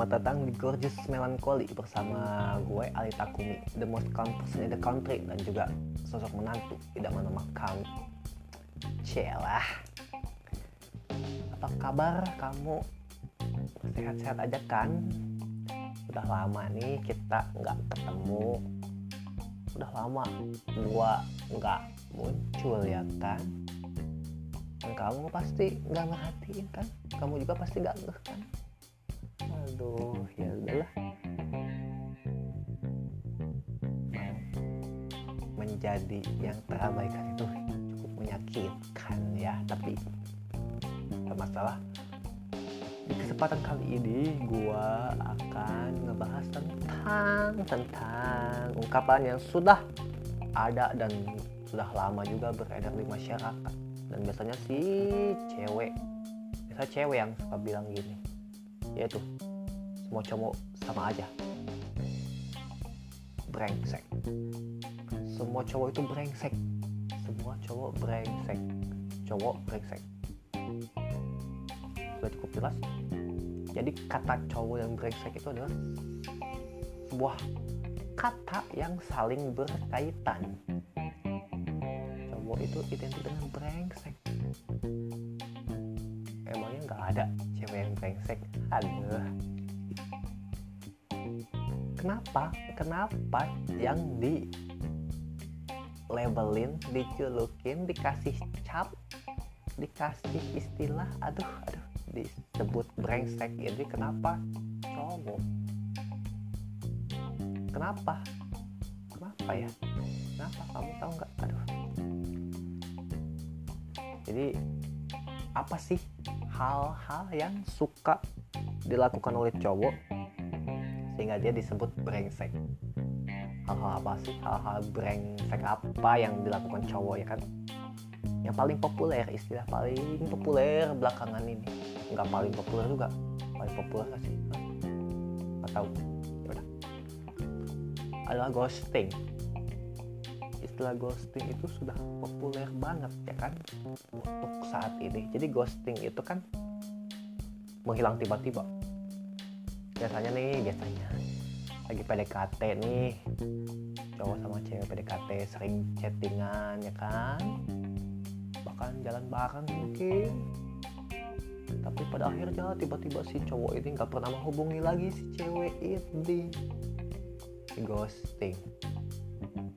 Selamat datang di Gorgeous Melancholy bersama gue Ali Takumi, the most calm in the country dan juga sosok menantu tidak menamakan Celah. Apa kabar kamu? Sehat-sehat aja kan? Udah lama nih kita nggak ketemu. Udah lama gua nggak muncul ya kan? Dan kamu pasti nggak merhatiin kan? Kamu juga pasti gak kan? Aduh ya udahlah. Menjadi yang terabaikan itu cukup menyakitkan ya tapi masalah di kesempatan kali ini gua akan ngebahas tentang tentang ungkapan yang sudah ada dan sudah lama juga beredar di masyarakat. Dan biasanya si cewek biasa cewek yang suka bilang gini yaitu semua cowok sama aja. Brengsek. Semua cowok itu brengsek. Semua cowok brengsek. Cowok brengsek. Sudah cukup jelas? Jadi kata cowok yang brengsek itu adalah sebuah kata yang saling berkaitan. Cowok itu identik dengan brengsek. Emangnya nggak ada cewek yang brengsek? Aduh kenapa? Kenapa yang di labelin dijulukin dikasih cap dikasih istilah? Aduh aduh disebut brengsek ini. Kenapa? Cowok kenapa? Kenapa ya? Kenapa? Kamu tahu nggak? Aduh. Jadi apa sih hal-hal yang suka dilakukan oleh cowok sehingga dia disebut brengsek? Hal-hal apa sih? Hal-hal brengsek apa yang dilakukan cowok ya kan? Yang paling populer istilah paling populer belakangan ini. Nggak paling populer juga. Paling populer gak sih? Nggak tahu. Yaudah. adalah ghosting. Istilah ghosting itu sudah populer banget ya kan? Untuk saat ini. Jadi ghosting itu kan menghilang tiba-tiba biasanya nih biasanya. Lagi PDKT nih. Cowok sama cewek PDKT sering chattingan ya kan? Bahkan jalan bareng mungkin. Tapi pada akhirnya tiba-tiba si cowok ini nggak pernah menghubungi lagi si cewek ini. Si ghosting.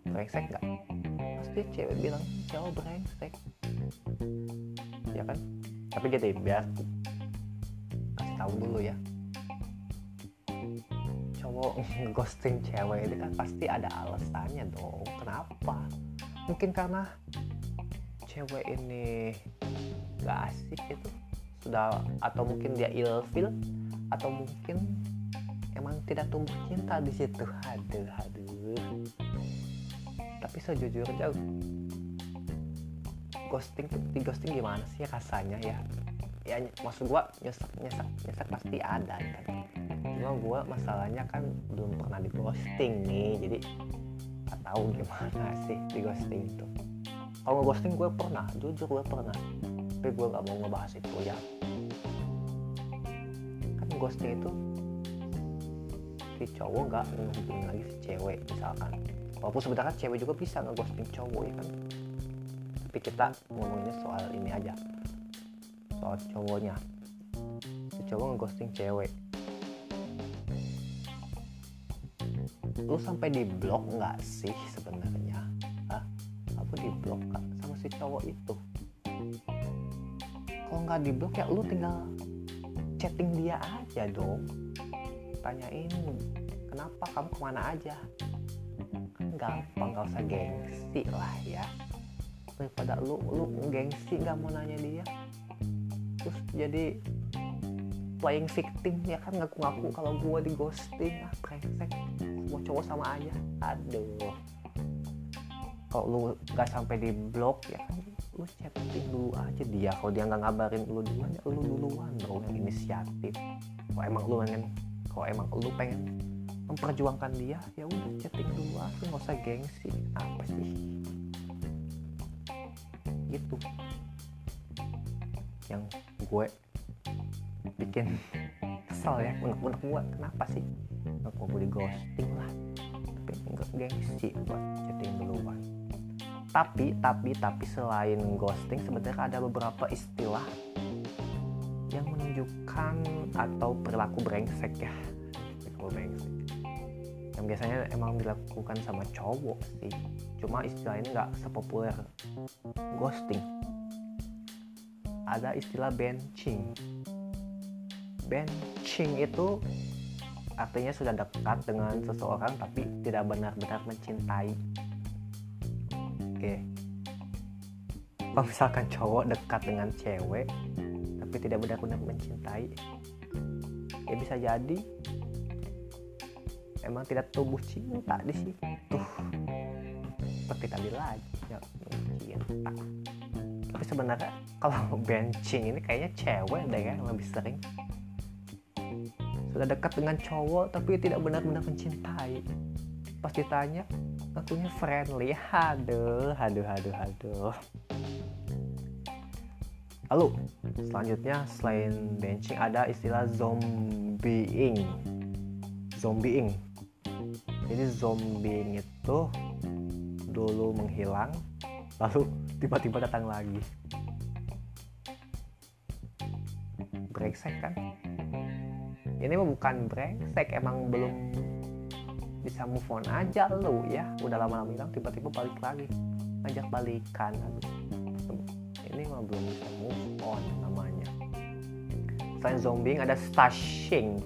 Brengsek nggak? Pasti cewek bilang cowok brengsek. Ya kan? Tapi gitu biar kasih tahu dulu ya cowok ghosting cewek ini kan pasti ada alasannya dong. Kenapa? Mungkin karena cewek ini gak asik itu sudah atau mungkin dia ilfil atau mungkin emang tidak tumbuh cinta di situ. Aduh aduh. Tapi sejujurnya ghosting di ghosting gimana sih rasanya ya? Ya maksud gua nyesek nyesek nyesek pasti ada kan cuma gua masalahnya kan belum pernah di ghosting nih jadi nggak tahu gimana sih di ghosting itu. Kalau ghosting gue pernah jujur gue pernah. Tapi gue nggak mau ngebahas itu ya. Kan ghosting itu si cowok nggak menghubungi lagi si cewek misalkan. Walaupun sebenarnya cewek juga bisa ngeghosting cowok ya kan? Tapi kita ngomonginnya soal ini aja. Soal cowoknya. Si cowok ngeghosting cewek lu sampai di blok nggak sih sebenarnya? Hah? aku di blok kak sama si cowok itu. Kalau nggak di blok ya lu tinggal chatting dia aja dong. Tanyain kenapa? Kamu ke mana aja? Kan gampang gak usah gengsi lah ya. Daripada lu lu gengsi nggak mau nanya dia. Terus jadi playing victim ya kan? Ngaku-ngaku kalau gua di ghosting ah brengsek. Semua cowok sama aja. Aduh. Kalau lu nggak sampai di blok ya kan? Lu chatting dulu aja dia. Kalau dia nggak ngabarin lu duluan ya lu duluan dong yang inisiatif. Kalau emang lu pengen kalau emang lu pengen memperjuangkan dia ya udah chatting dulu aja. Nggak usah gengsi. Apa sih? Gitu. Yang gue bikin kesel ya unek-unek gua kenapa sih? Aku mau di ghosting lah. Tapi enggak gengsi buat chatting duluan tapi tapi tapi selain ghosting sebenarnya ada beberapa istilah yang menunjukkan atau perilaku brengsek ya. Perilaku brengsek. Yang biasanya emang dilakukan sama cowok sih. Cuma istilah ini nggak sepopuler. Ghosting. Ada istilah benching benching itu artinya sudah dekat dengan seseorang tapi tidak benar-benar mencintai. Oke. Kalau misalkan cowok dekat dengan cewek tapi tidak benar-benar mencintai ya bisa jadi emang tidak tumbuh cinta di situ. Seperti tadi lagi ya cinta tapi sebenarnya kalau benching ini kayaknya cewek deh ya lebih sering sudah dekat dengan cowok tapi tidak benar-benar mencintai. Pas ditanya tentunya friendly? Aduh aduh aduh aduh lalu selanjutnya selain benching ada istilah zombieing. Zombieing. Jadi zombieing itu dulu menghilang lalu tiba-tiba datang lagi. Brengsek kan ini mah bukan brengsek emang belum bisa move on aja lu ya. Udah lama-lama hilang tiba-tiba balik lagi. Ngajak balikan. Ini mah belum bisa move on namanya. Selain zombie ada stashing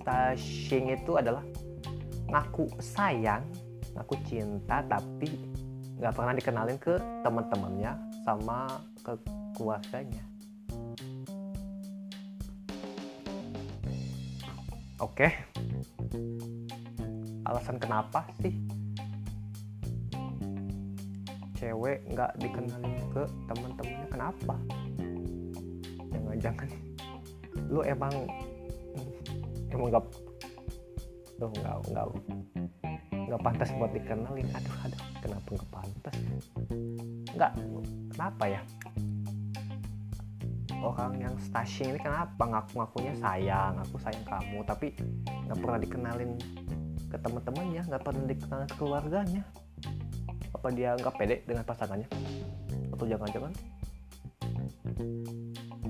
stashing itu adalah ngaku sayang ngaku cinta tapi nggak pernah dikenalin ke teman-temannya sama ke keluarganya oke. Alasan kenapa sih cewek nggak dikenalin ke teman-temannya? Kenapa? Jangan-jangan lu emang emang nggak lu nggak nggak nggak pantas buat dikenalin. Aduh aduh kenapa nggak pantas? Nggak kenapa ya orang yang stashing ini kenapa ngaku-ngakunya sayang aku sayang kamu tapi nggak pernah dikenalin ke teman-temannya nggak pernah dikenalin ke keluarganya. Apa dia nggak pede dengan pasangannya? Atau jangan-jangan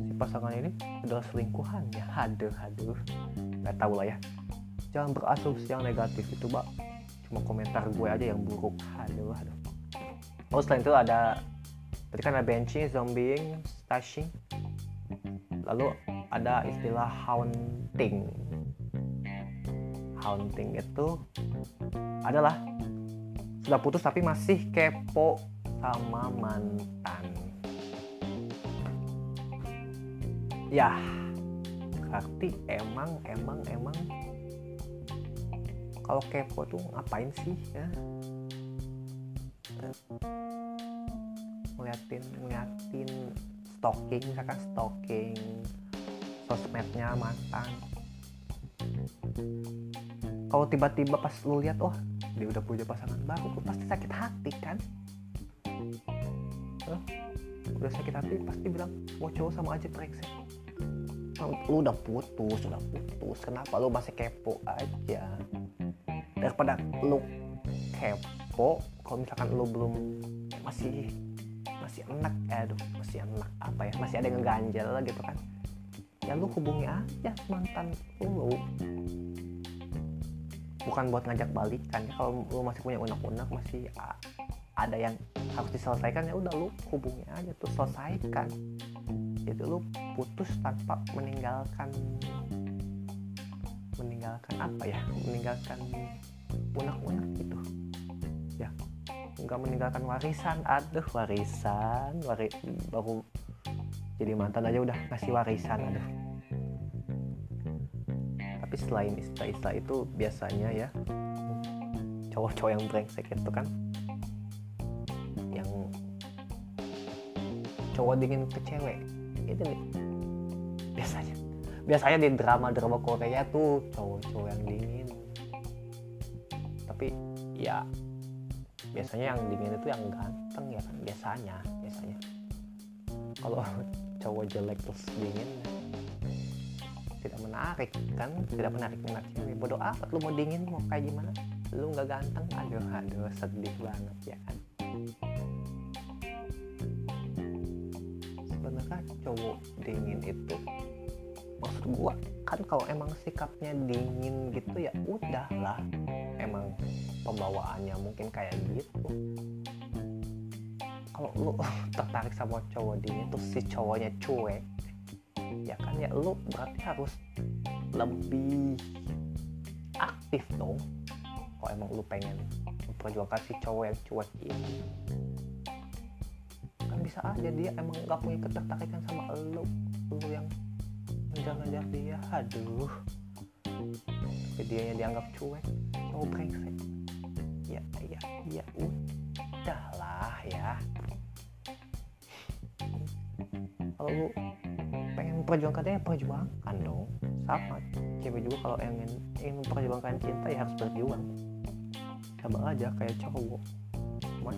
si pasangan ini adalah selingkuhannya aduh aduh. Nggak tahu lah ya. Jangan berasumsi yang negatif itu mbak. Cuma komentar gue aja yang buruk. Aduh aduh. Oh selain itu ada tadi kan ada benching zombieing stashing lalu ada istilah haunting. Haunting itu adalah sudah putus tapi masih kepo sama mantan. Ya berarti emang emang emang kalau kepo tuh ngapain sih ya? Ngeliatin ngeliatin stalking misalkan stalking sosmednya mantan. Kalau tiba-tiba pas lu lihat oh dia udah punya pasangan baru lu pasti sakit hati kan? Huh? udah sakit hati pasti bilang mau cowok sama aja brengsek. Lu udah putus udah putus kenapa lu masih kepo aja? Daripada lu kepo kalau misalkan lu belum masih masih enak eh, aduh masih enak apa ya masih ada yang ngeganjel gitu kan. Ya lu hubungi aja mantan lu. Bukan buat ngajak balikan ya kalau lu masih punya unek-unek masih ada yang harus diselesaikan ya udah lu hubungi aja tuh selesaikan. Itu lu putus tanpa meninggalkan meninggalkan apa ya meninggalkan unek-unek gitu nggak meninggalkan warisan. Aduh warisan. Wari baru jadi mantan aja udah ngasih warisan aduh. Tapi selain istilah-istilah itu biasanya ya cowok-cowok yang brengsek itu kan yang cowok dingin ke cewek. Itu nih biasanya. Biasanya di drama-drama Korea tuh cowok-cowok yang dingin. Tapi ya biasanya yang dingin itu yang ganteng ya kan biasanya biasanya. Kalau cowok jelek terus dingin tidak menarik kan tidak menarik minat cewek. Bodoh amat lu mau dingin mau kayak gimana? Lu nggak ganteng aduh aduh sedih banget ya kan. Sebenarnya cowok dingin itu maksud gua kan kalau emang sikapnya dingin gitu ya udahlah pembawaannya mungkin kayak gitu. Kalau lu tertarik sama cowok dingin terus si cowoknya cuek ya kan ya lu berarti harus lebih aktif dong. Kalau emang lu pengen memperjuangkan si cowok yang cuek ini kan bisa aja dia emang gak punya ketertarikan sama lu. Lu yang ngejar-ngejar dia aduh. Tapi dia yang dianggap cuek cowok brengsek ya ya ya udahlah ya. Kalau lu pengen memperjuangkan dia perjuangkan dong. Sama cewek juga kalau ingin ingin memperjuangkan cinta ya harus berjuang. Sama aja kayak cowok. Cuman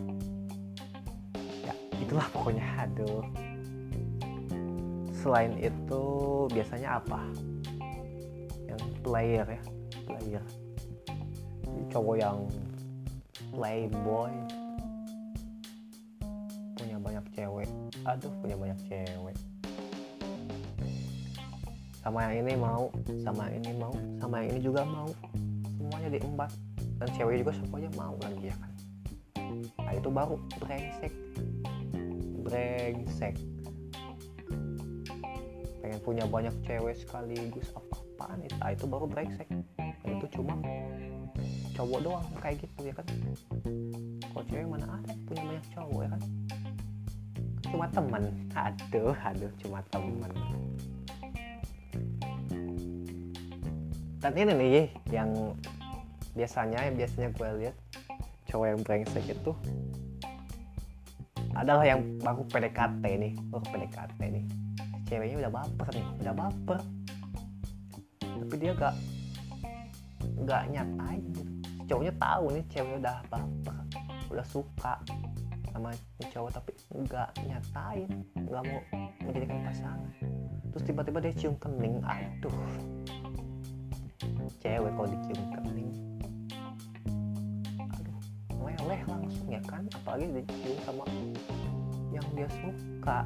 ya itulah pokoknya. Aduh. Selain itu biasanya apa? Yang player ya player. Cowok yang playboy. Punya banyak cewek. Aduh punya banyak cewek. Sama yang ini mau sama yang ini mau sama yang ini juga mau. Semuanya diembat dan cewek juga semuanya mau lagi ya kan? Nah itu baru. Brengsek. Brengsek. Pengen punya banyak cewek sekaligus apa-apaan. Itu nah, itu baru brengsek. Nah, itu cuma cowok doang kayak gitu ya kan? Kalau cewek mana ada punya banyak cowok ya kan? Cuma teman. Aduh aduh cuma teman. Dan ini nih yang biasanya yang biasanya gue lihat cowok yang brengsek itu adalah yang baru PDKT nih. Baru PDKT nih. Ceweknya udah baper nih udah baper. Tapi dia gak gak nyatain gitu cowoknya tahu nih ceweknya udah baper udah suka sama cowok tapi nggak nyatain nggak mau menjadikan pasangan. Terus tiba-tiba dia cium kening aduh. Cewek kalau dicium kening aduh meleleh langsung ya kan? Apalagi dicium sama yang dia suka.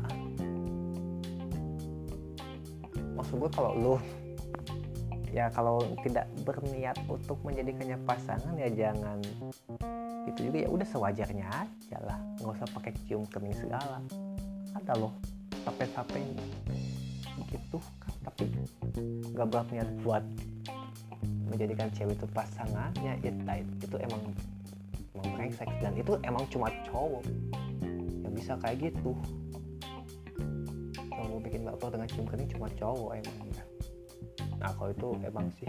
Maksud gue kalau lu ya kalau tidak berniat untuk menjadikannya pasangan ya jangan. Itu juga ya udah sewajarnya aja lah. Nggak usah pakai cium kening segala. Ada loh sampai-sampai gitu kan tapi nggak berniat buat menjadikan cewek itu pasangannya. Itu itu emang emang dan itu emang cuma cowok. Yang bisa kayak gitu. Cowok bikin baper dengan cium kening cuma cowok emang. ya nah kalau itu emang sih.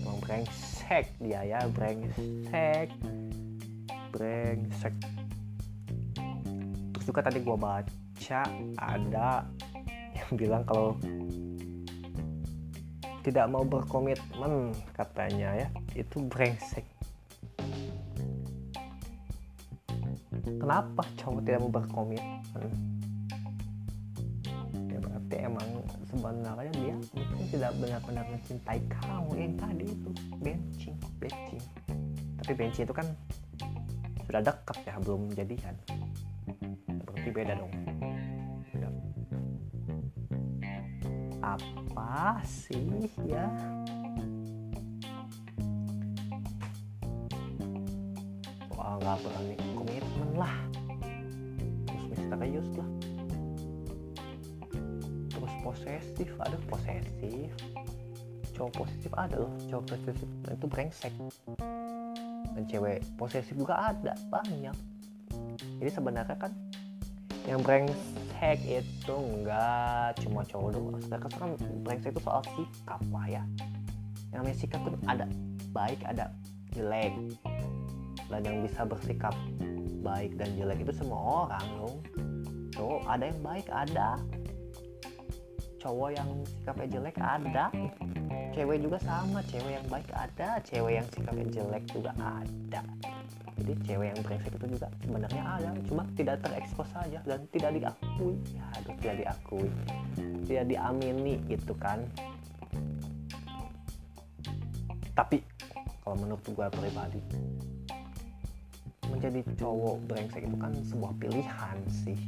Emang brengsek dia ya brengsek. Brengsek. Terus juga tadi gua baca ada yang bilang kalau tidak mau berkomitmen katanya ya. Itu brengsek. Kenapa cowok tidak mau berkomitmen? Ya berarti emang sebenarnya tidak benar-benar mencintai kamu. Yang tadi itu benching benching tapi benching itu kan sudah dekat ya belum jadian. Berarti beda dong. Beda. apa sih ya? Wah nggak berani komitmen lah posesif ada posesif. Cowok posesif ada loh cowok posesif itu brengsek. Dan cewek posesif juga ada banyak. Jadi sebenarnya kan yang brengsek itu enggak cuma cowok doang. Sekarang kan brengsek itu soal sikap lah ya. Yang namanya sikap itu ada baik ada jelek. Dan yang bisa bersikap baik dan jelek itu semua orang dong. Cowok ada yang baik ada cowok yang sikapnya jelek ada. Cewek juga sama cewek yang baik ada cewek yang sikapnya jelek juga ada. Jadi cewek yang brengsek itu juga sebenarnya ada cuma tidak terekspos saja dan tidak diakui. Ya aduh tidak diakui tidak diamini gitu kan. Tapi kalau menurut gue pribadi menjadi cowok brengsek itu kan sebuah pilihan sih.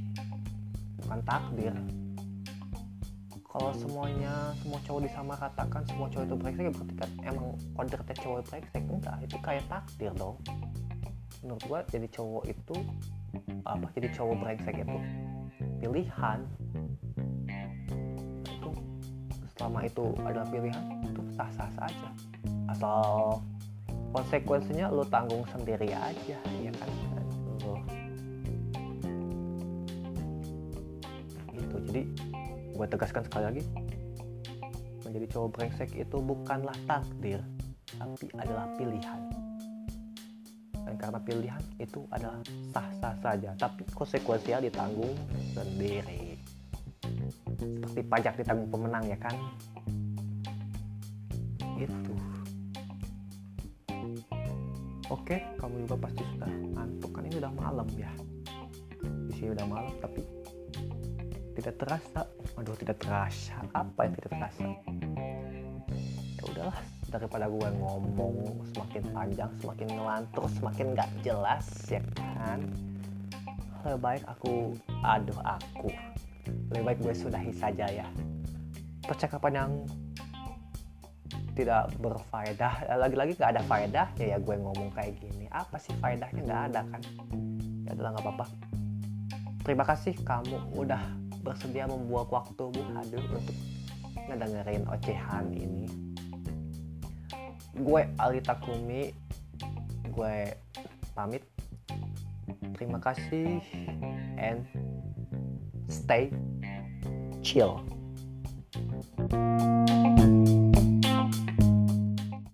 Bukan takdir kalau semuanya semua cowok disamaratakan semua cowok itu brengsek ya berarti kan emang kodratnya cowok brengsek. Enggak itu kayak takdir dong. Menurut gua jadi cowok itu apa jadi cowok brengsek itu pilihan. Itu selama itu adalah pilihan itu sah sah saja. Asal konsekuensinya lo tanggung sendiri aja ya kan gue tegaskan sekali lagi. Menjadi cowok brengsek itu bukanlah takdir tapi adalah pilihan. Dan karena pilihan itu adalah sah-sah saja tapi konsekuensinya ditanggung sendiri. Seperti pajak ditanggung pemenang ya kan? Itu. Oke kamu juga pasti sudah ngantuk. Kan ini udah malam ya. Di sini udah malam tapi tidak terasa. Aduh tidak terasa. Apa yang tidak terasa? Ya udahlah daripada gue ngomong semakin panjang semakin ngelantur semakin nggak jelas ya kan? Lebih baik aku aduh aku. Lebih baik gue sudahi saja ya. Percakapan yang tidak berfaedah. Lagi-lagi nggak ada faedahnya ya gue ngomong kayak gini. Apa sih faedahnya? Nggak ada kan? Ya adalah nggak apa-apa. Terima kasih kamu udah bersedia membuat waktu bu hadir untuk ngedengerin ocehan ini. Gue Ali Takumi gue pamit. Terima kasih and stay chill. thank you